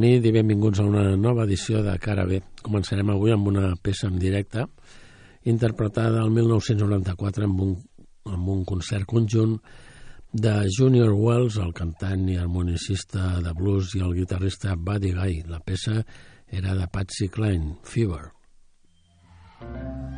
Nit i benvinguts a una nova edició de Cara B. Començarem avui amb una peça en directe interpretada el 1994 amb un, amb un concert conjunt de Junior Wells, el cantant i harmonicista de blues i el guitarrista Buddy Guy. La peça era de Patsy Cline, Fever. Fever.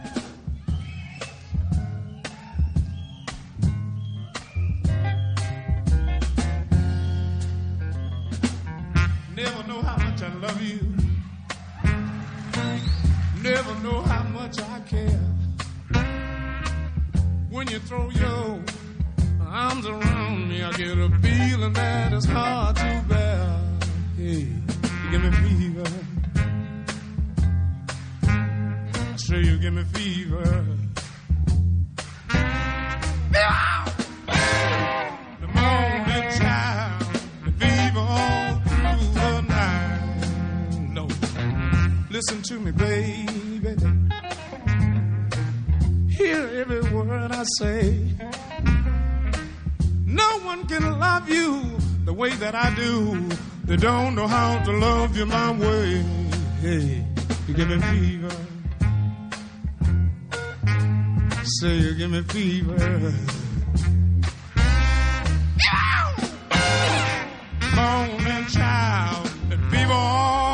Care. When you throw your arms around me, I get a feeling that is hard to bear. Hey, you give me fever. I say you give me fever. The morning time, the fever through the night. No, listen to me, baby. Hear every word I say. No one can love you the way that I do. They don't know how to love you my way. Hey, you give me fever. Say you give me fever. Morning child, fever.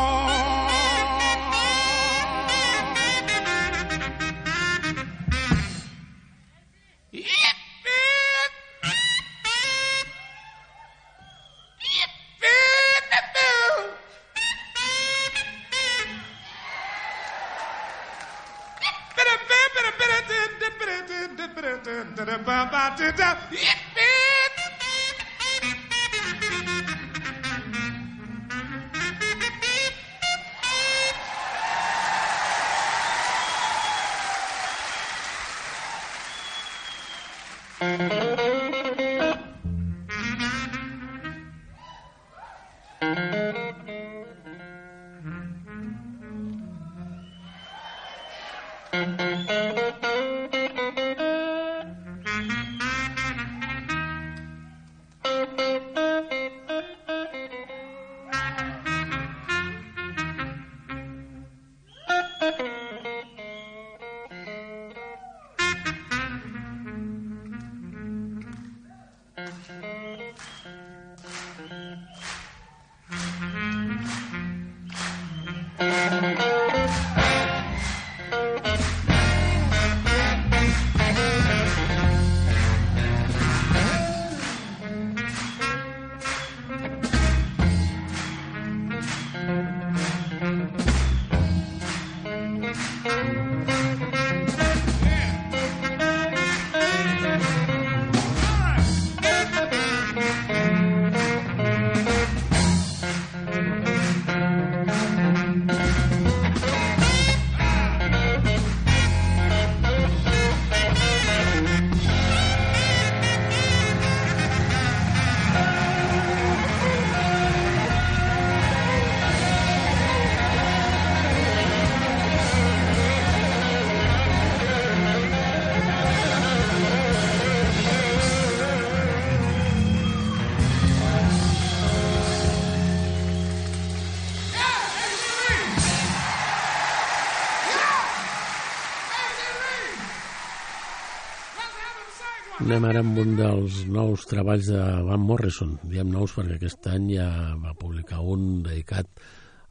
Anem ara amb un dels nous treballs de Van Morrison. Diem nous perquè aquest any ja va publicar un dedicat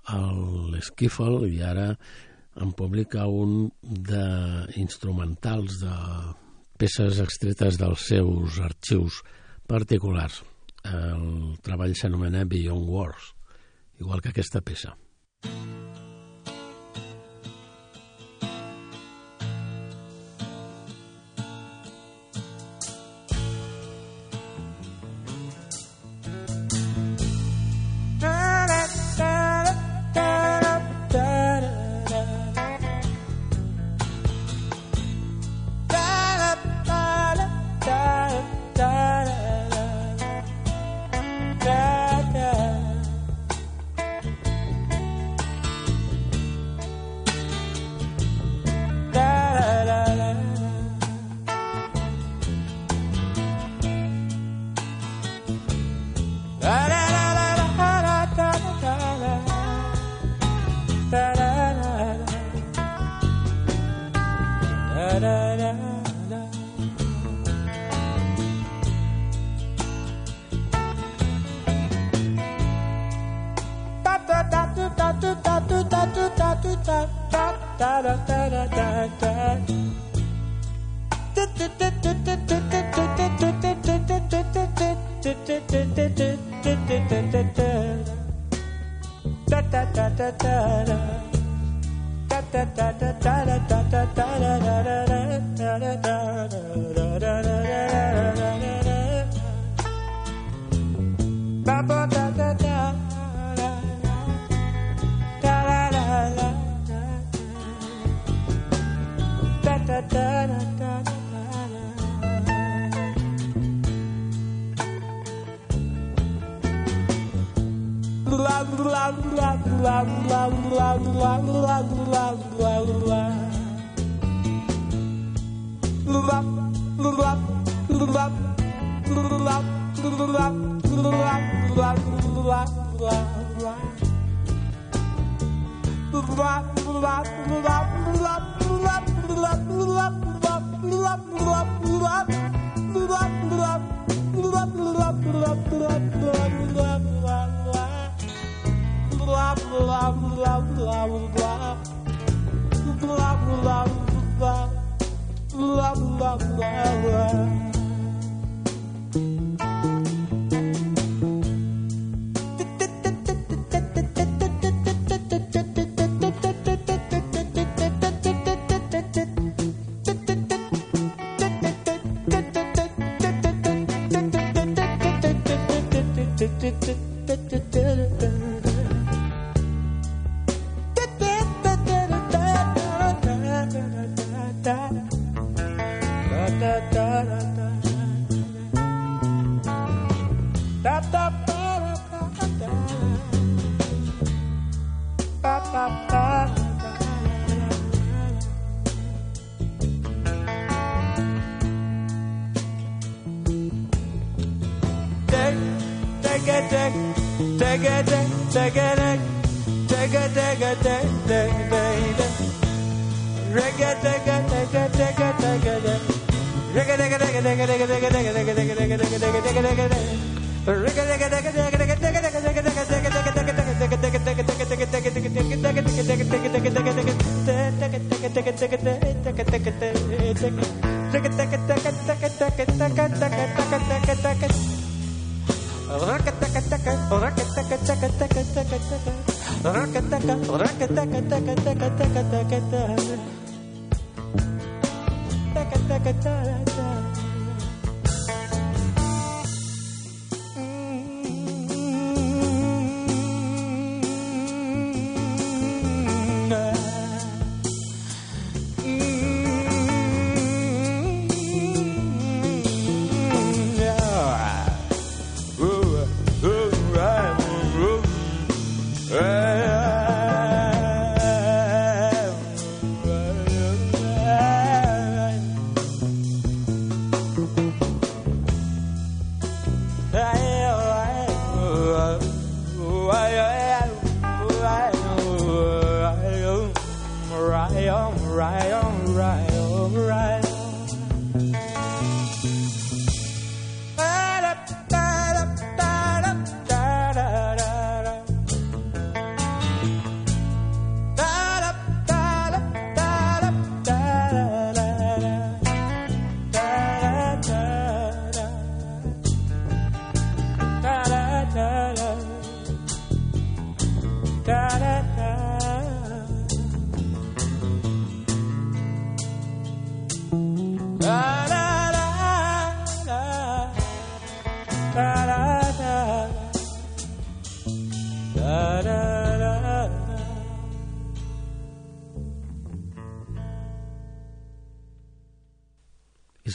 a l'Skiffle i ara en publica un d'instrumentals de peces extretes dels seus arxius particulars. El treball s'anomena Beyond Wars, igual que aquesta peça. I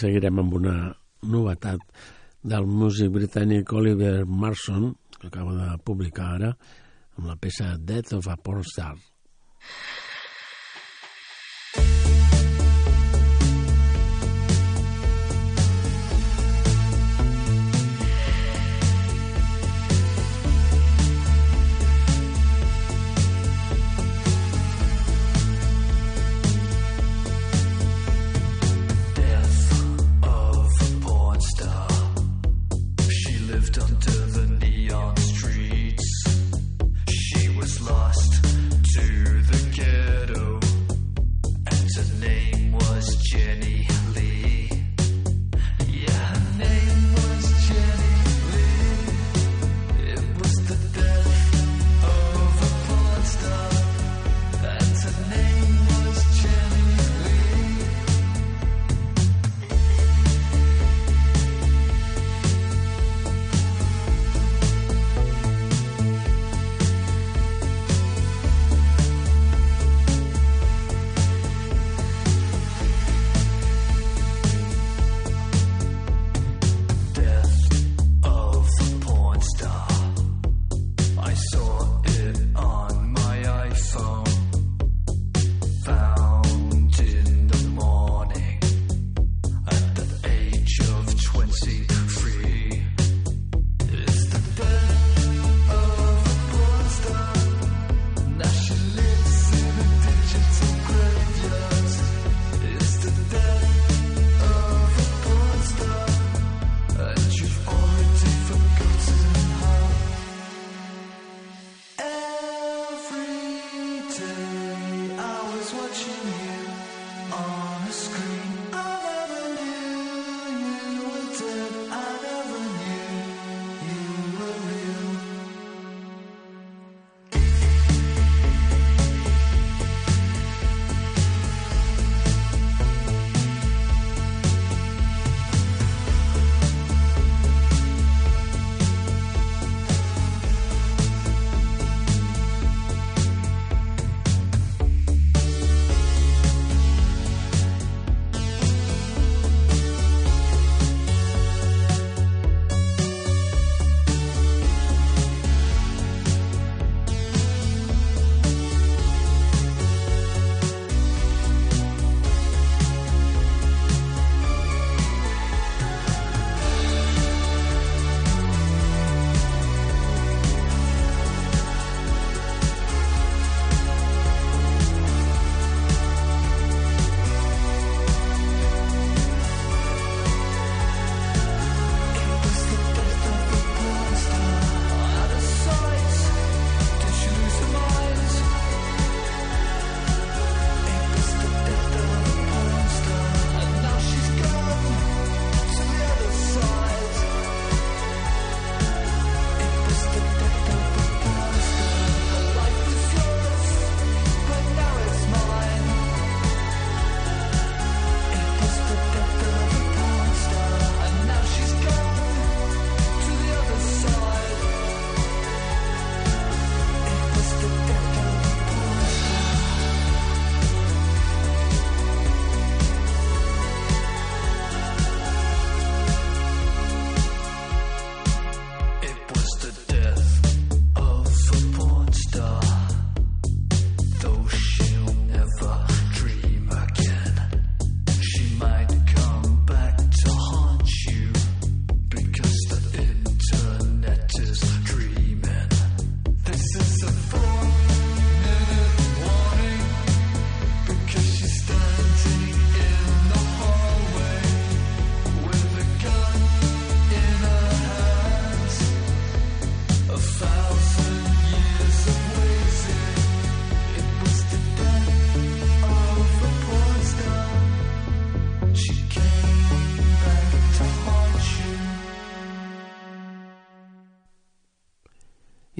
seguirem amb una novetat del músic britànic Oliver Marson, que acaba de publicar ara, amb la peça Death of a Pornstar. Star.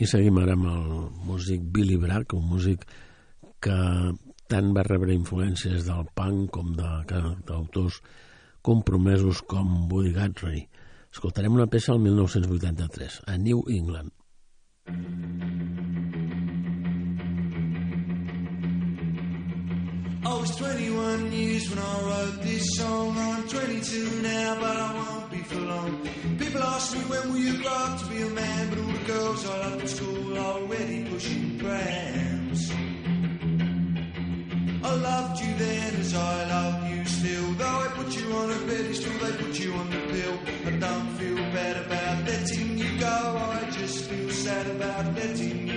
I seguim ara amb el músic Billy Bragg, un músic que tant va rebre influències del punk com d'autors compromesos com Woody Guthrie. Escoltarem una peça al 1983, a New England. I was 21 years when I wrote this song. I'm 22 now, but I won't be for long. People ask me when will you grow up to be a man, but all the girls I loved at school are already pushing prams. I loved you then as I love you still. Though I put you on a pedestal, they put you on the pill. I don't feel bad about letting you go. I just feel sad about letting you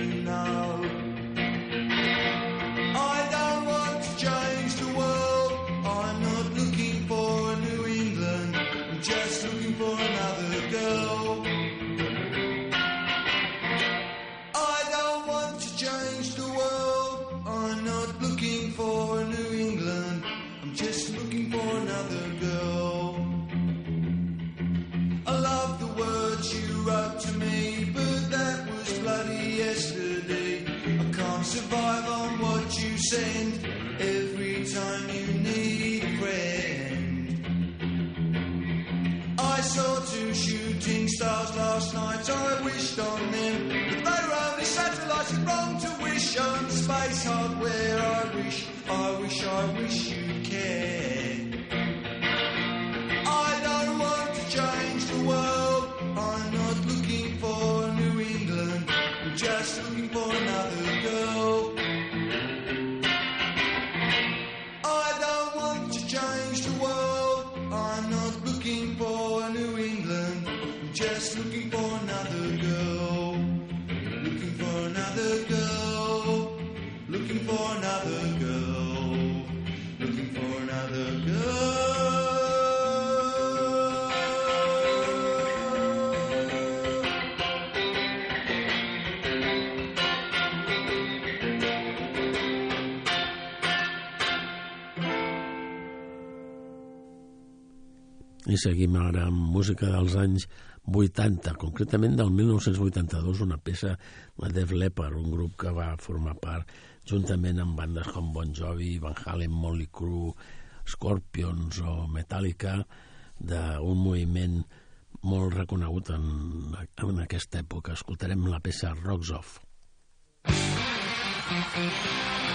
send every time you need a friend. I saw two shooting stars last night. I wished on them, but they were only satellites. It's wrong to wish on space hardware. I wish, I wish, I wish you'd care. I don't want to change the world. I'm not looking for New England. I'm just looking for Seguim ara amb música dels anys 80, concretament del 1982, una peça de Def Leppard, un grup que va formar part juntament amb bandes com Bon Jovi, Van Halen, Motley Crue, Scorpions o Metallica, d'un moviment molt reconegut en, en aquesta època. Escoltarem la peça Rocks Off. I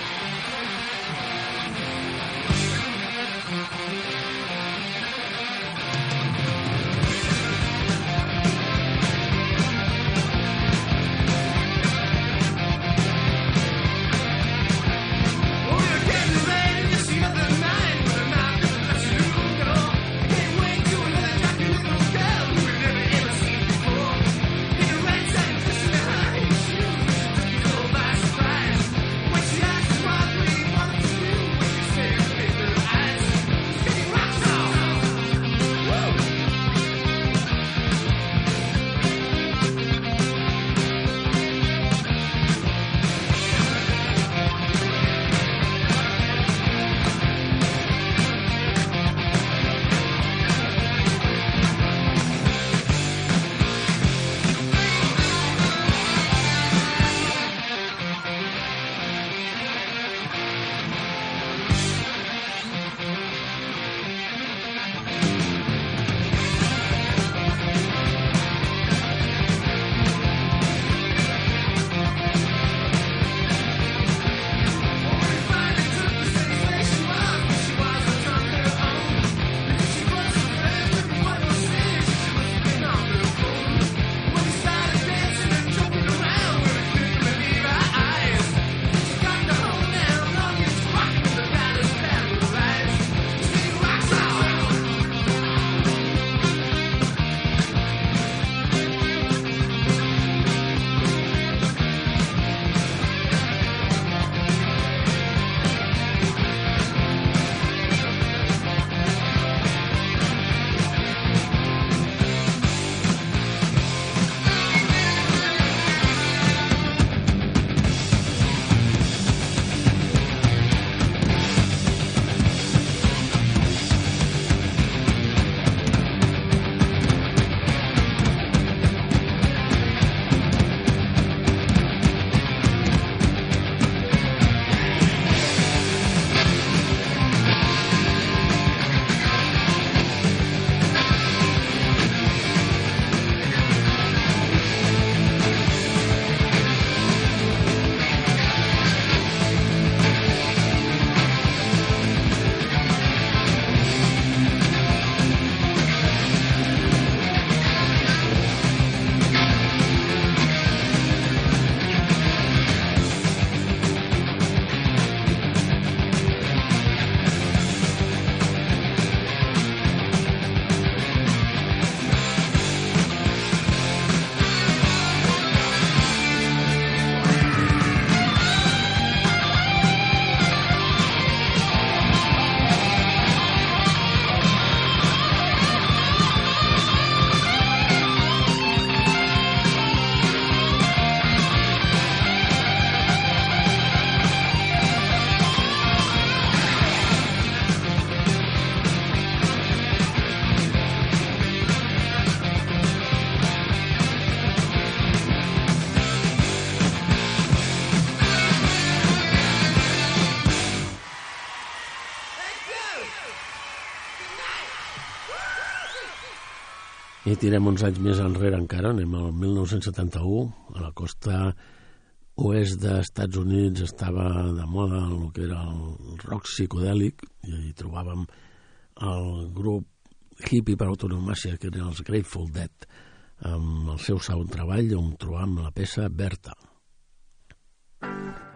tirem uns anys més enrere encara, anem al 1971, a la costa oest d'Estats Units estava de moda el que era el rock psicodèlic i hi trobàvem el grup hippie per autonomàcia que eren els Grateful Dead amb el seu segon treball on trobam la peça Berta. I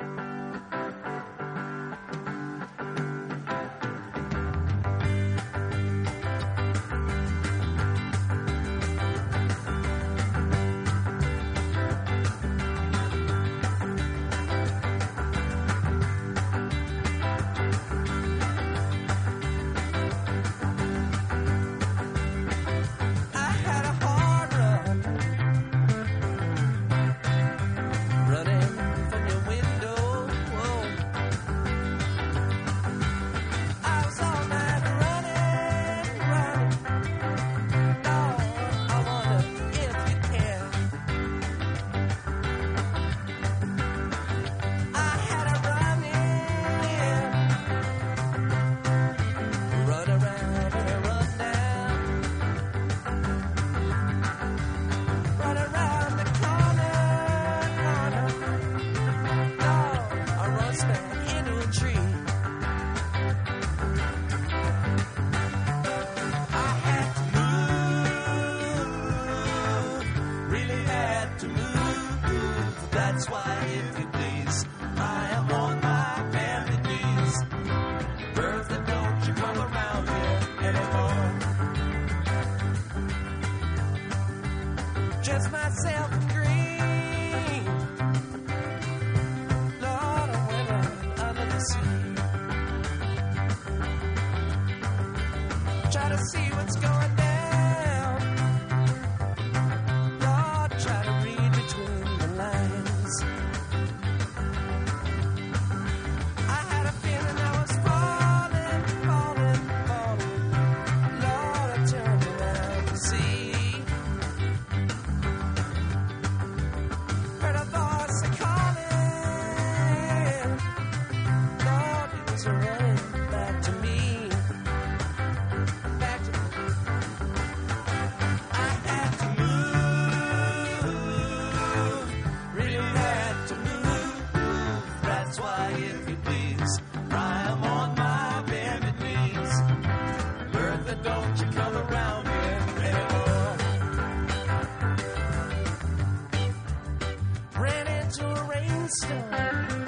Stone.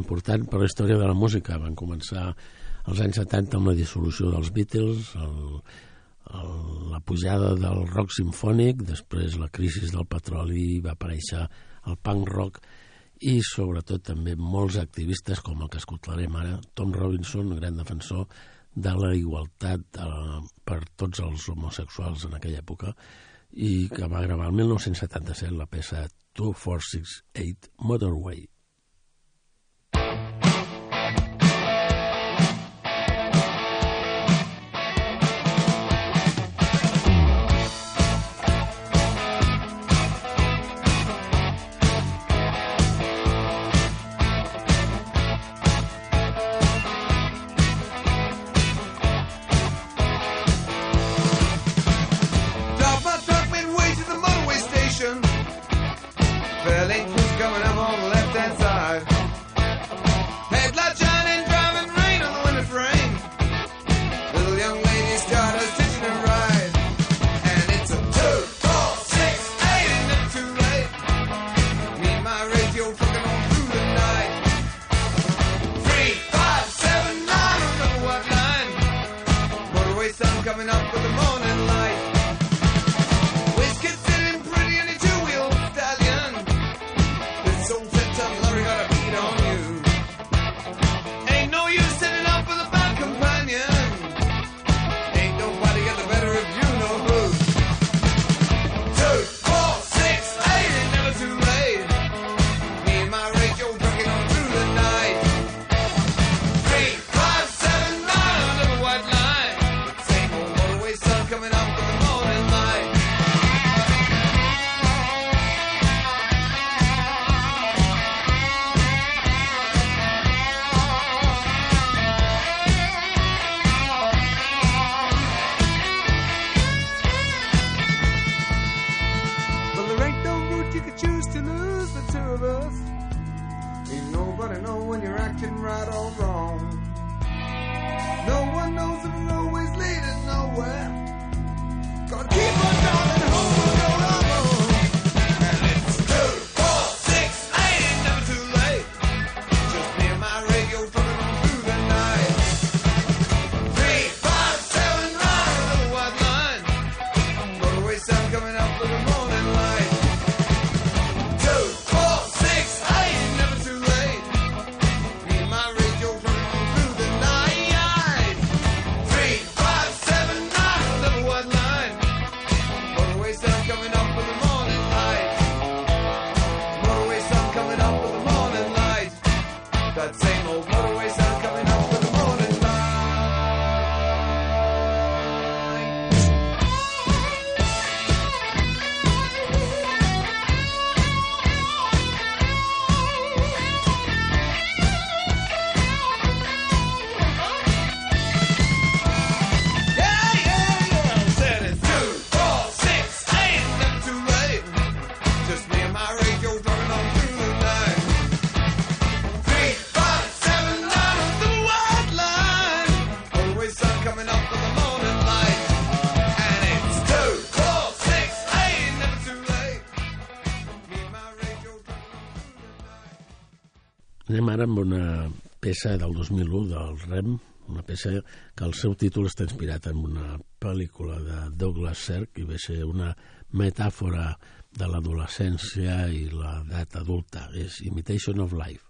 important per la història de la música. Van començar als anys 70 amb la dissolució dels Beatles, el, el, la pujada del rock sinfònic, després la crisi del petroli, va aparèixer el punk rock i sobretot també molts activistes com el que escoltarem ara, Tom Robinson, un gran defensor de la igualtat eh, per tots els homosexuals en aquella època i que va gravar el 1977 la peça 2468 Motorway. can right or wrong. ara amb una peça del 2001 del REM, una peça que el seu títol està inspirat en una pel·lícula de Douglas Sirk i ve ser una metàfora de l'adolescència i l'edat adulta. És Imitation of Life.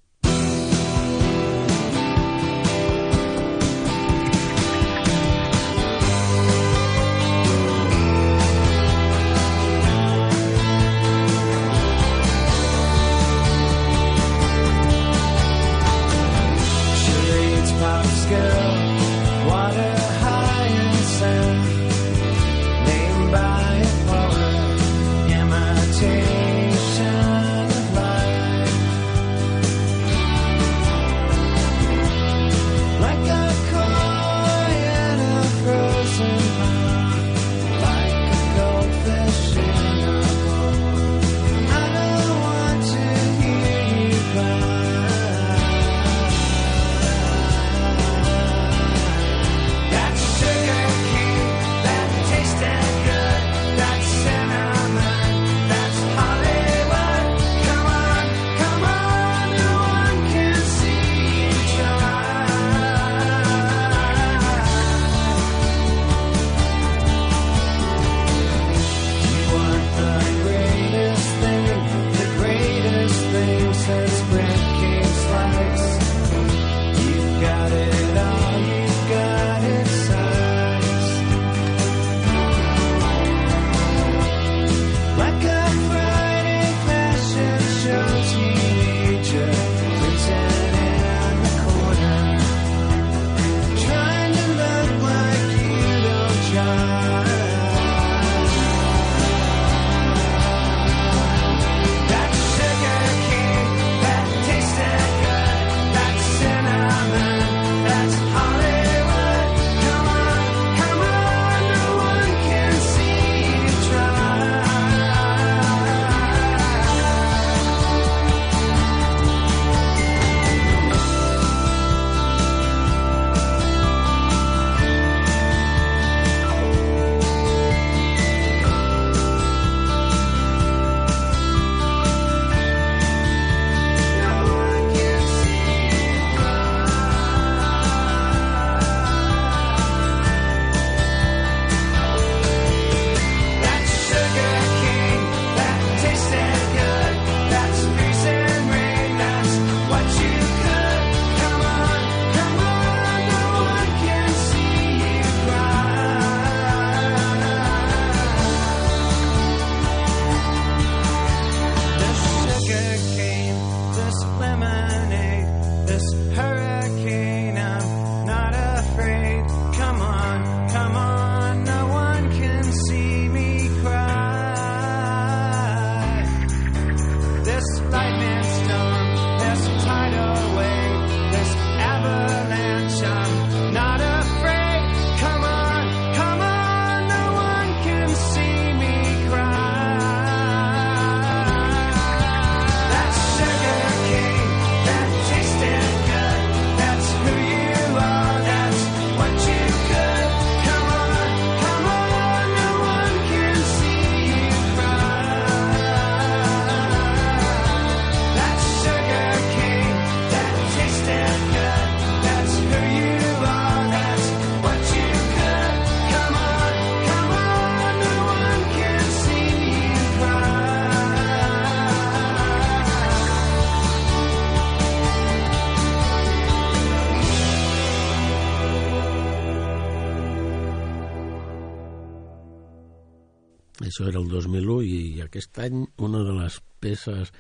això era el 2001, i aquest any una de les peces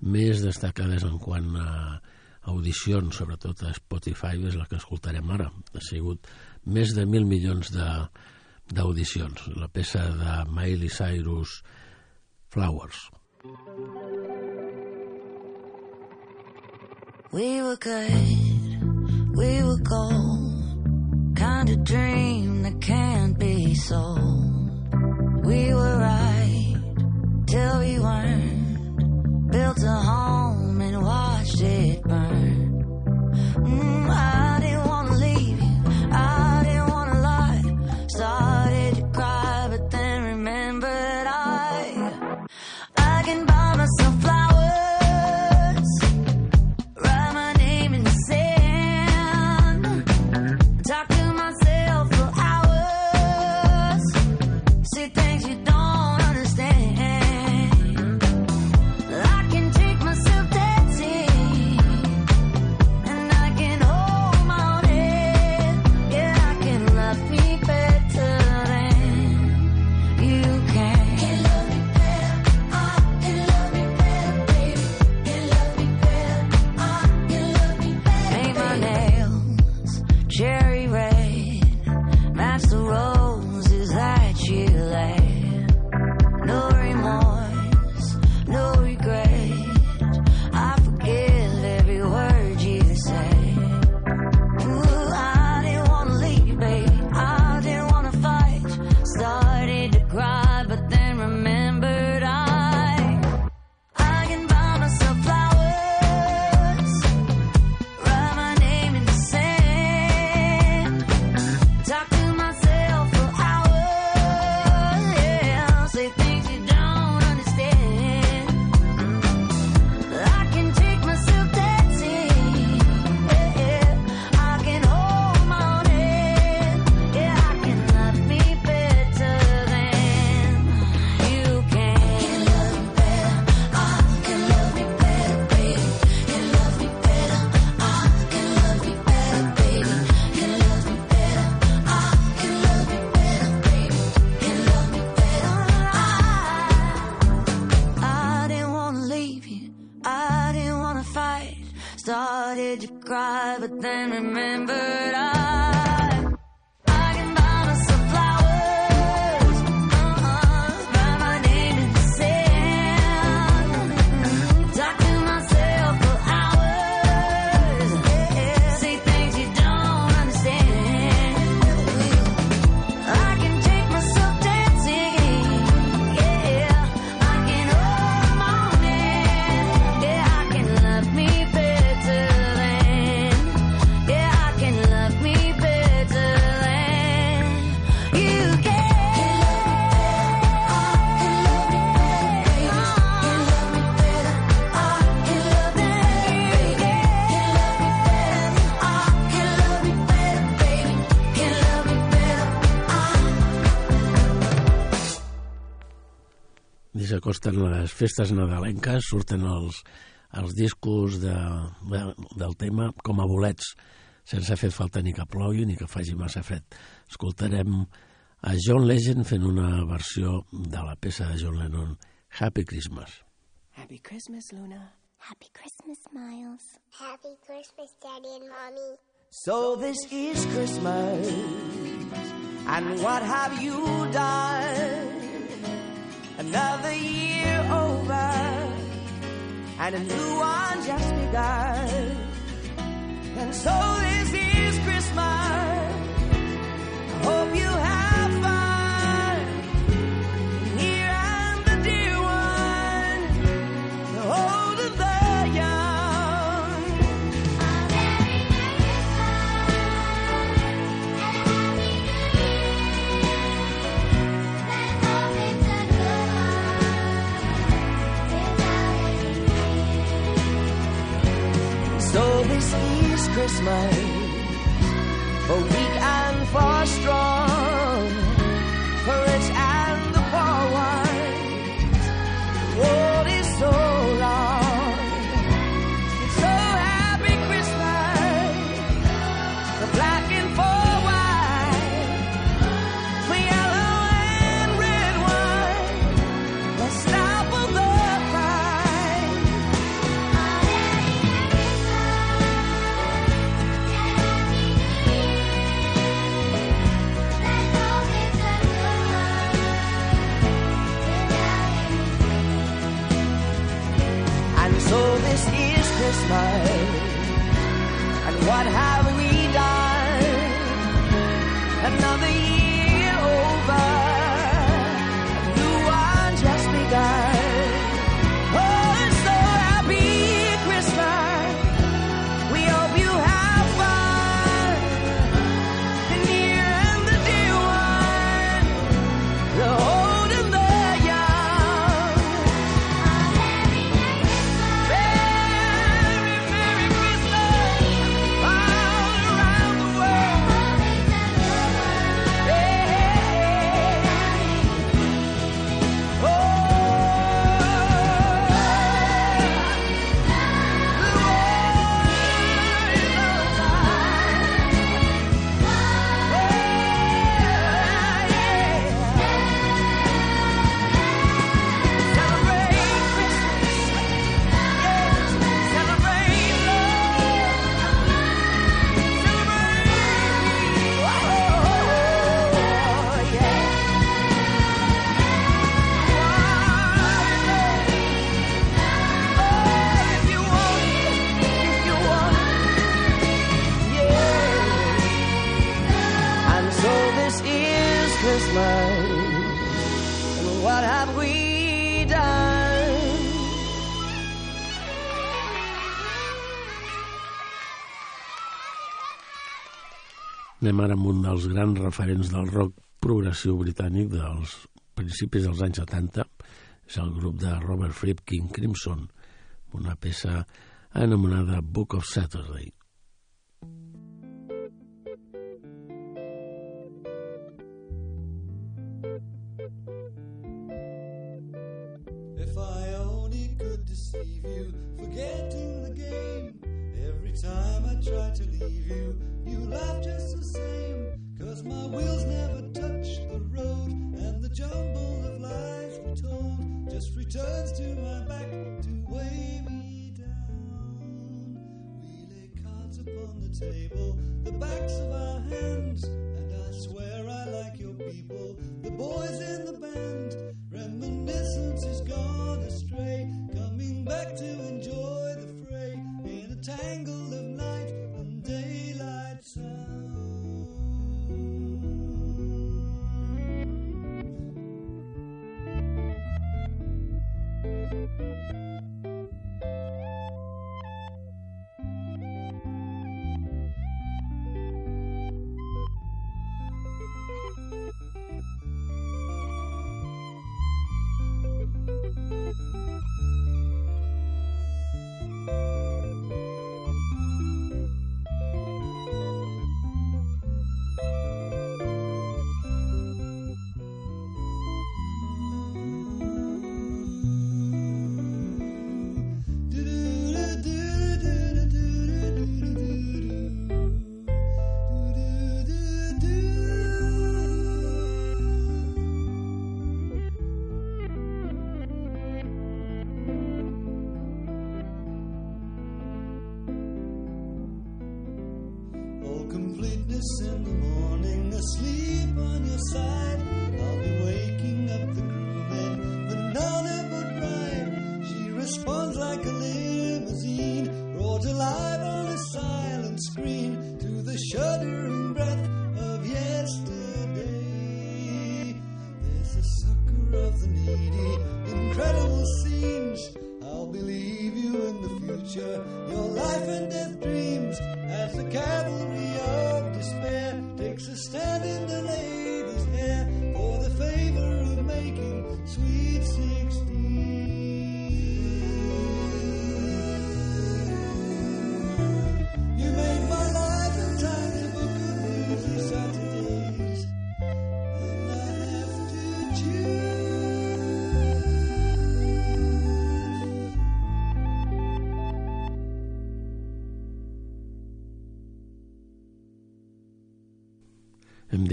més destacades en quant a audicions, sobretot a Spotify, és la que escoltarem ara. Ha sigut més de mil milions d'audicions. La peça de Miley Cyrus, Flowers. We were good, we were gold Kind of dream that can't be sold We were right till we weren't. Built a home and watched it burn. Mm. surten les festes nadalenques, surten els, els discos de, de, del tema com a bolets, sense fer falta ni que plogui ni que faci massa fred. Escoltarem a John Legend fent una versió de la peça de John Lennon, Happy Christmas. Happy Christmas, Luna. Happy Christmas, Miles. Happy Christmas, Daddy and Mommy. So this is Christmas, and what have you done? Another year over, and a new one just begun. And so this is Christmas. Oh, Another year Anem ara amb un dels grans referents del rock progressiu britànic dels principis dels anys 70. És el grup de Robert Fripp King Crimson, una peça anomenada Book of Saturday. If I only could deceive you, forget to the game. Every time I try to leave you, you laugh just the same. Cause my wheels never touch the road, and the jumble of lies we told just returns to my back to weigh me down. We lay cards upon the table, the backs of our hands,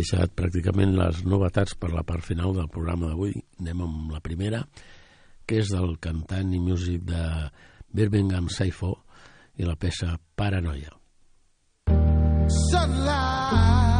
deixat pràcticament les novetats per la part final del programa d'avui. Anem amb la primera, que és del cantant i músic de Birmingham Saifo i la peça Paranoia. sunlight.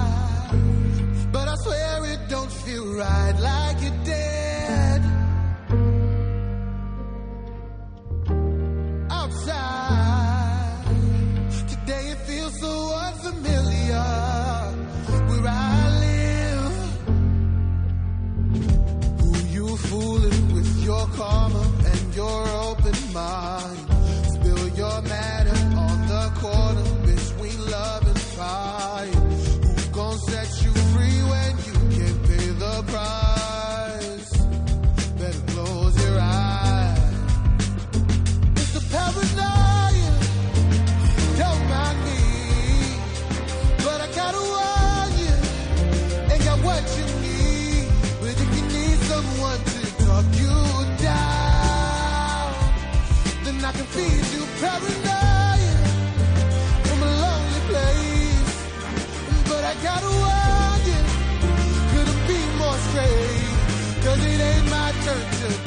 good.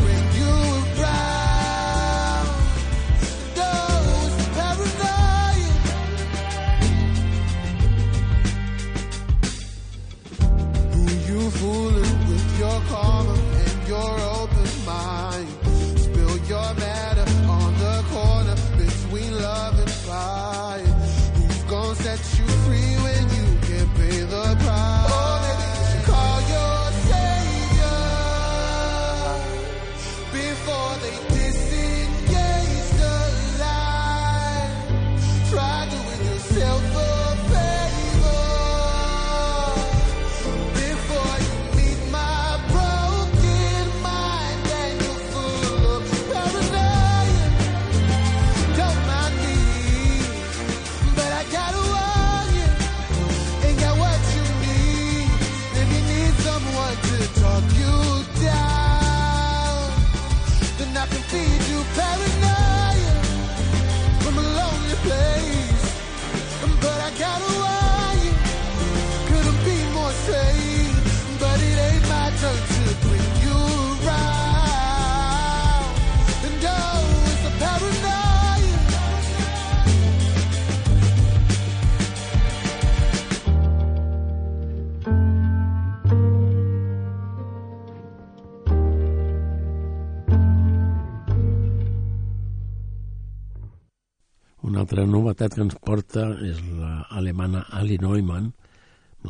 Una altra novetat que ens porta és l'alemana Ali Neumann,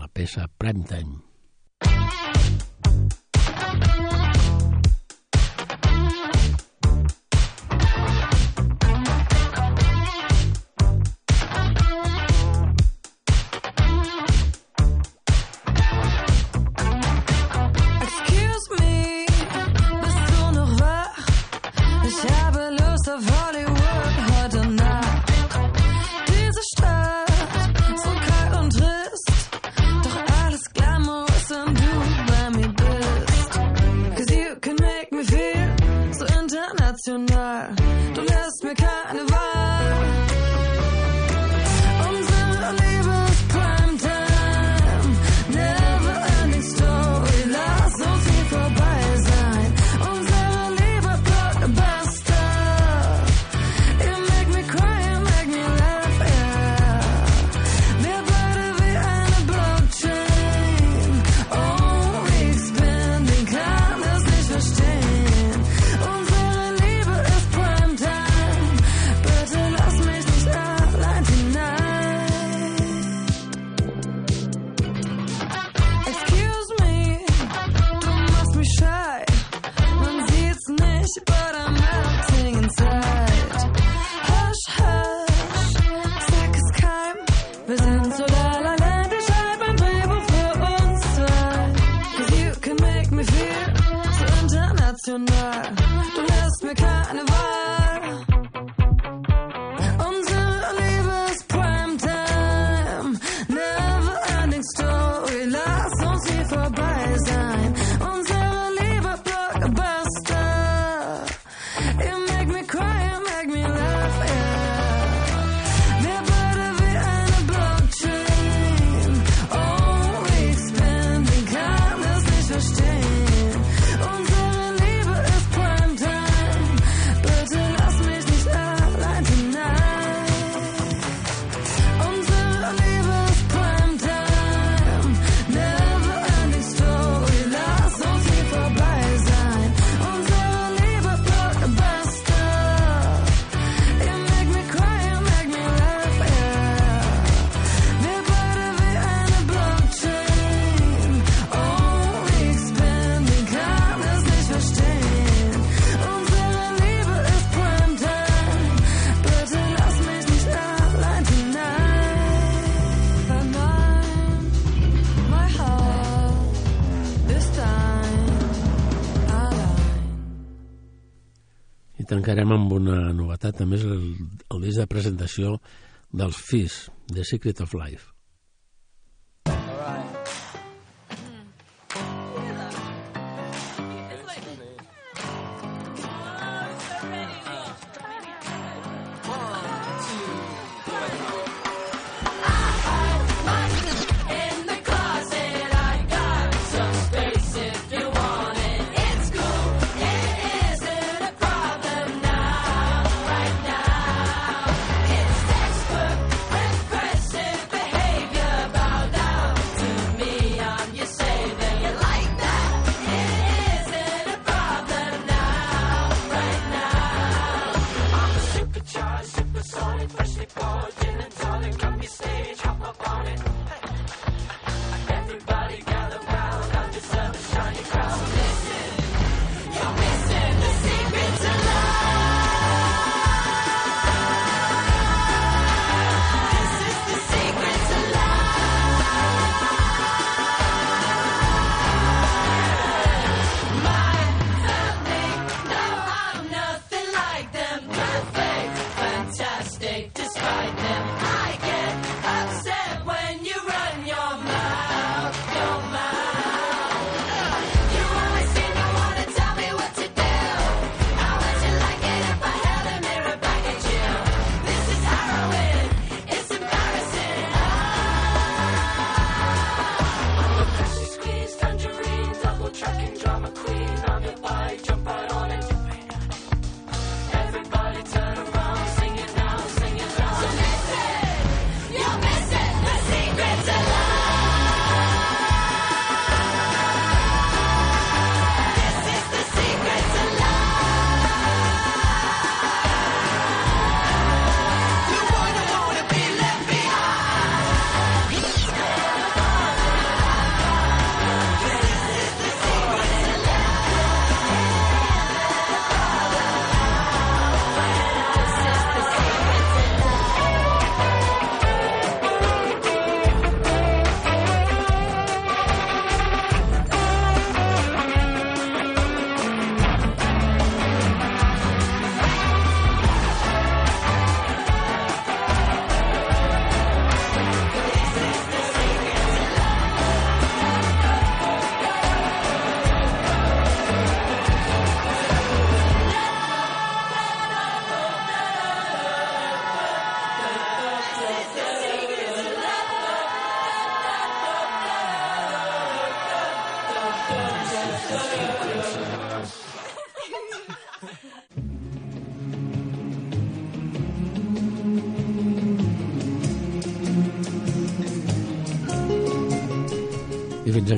la peça Primetime. amb una novetat, també és el, el disc de presentació dels FIS, The Secret of Life.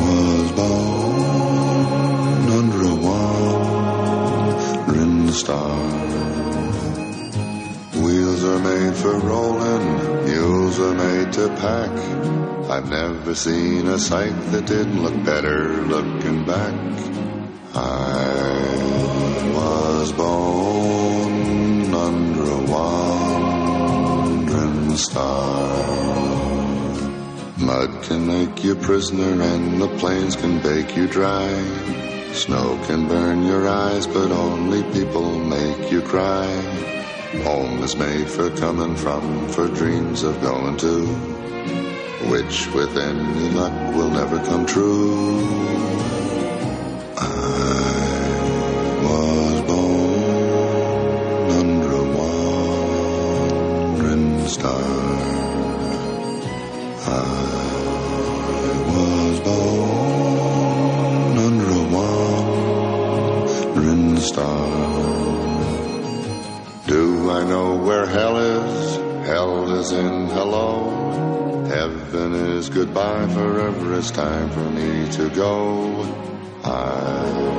was born under a wandering star. Wheels are made for rolling, mules are made to pack. I've never seen a sight that didn't look better looking back. I was born under a wandering star. Mud can make you prisoner and the plains can bake you dry. Snow can burn your eyes, but only people make you cry. Home is made for coming from, for dreams of going to, which with any luck will never come true. Ah. Is in hello. Heaven is goodbye. Forever it's time for me to go. I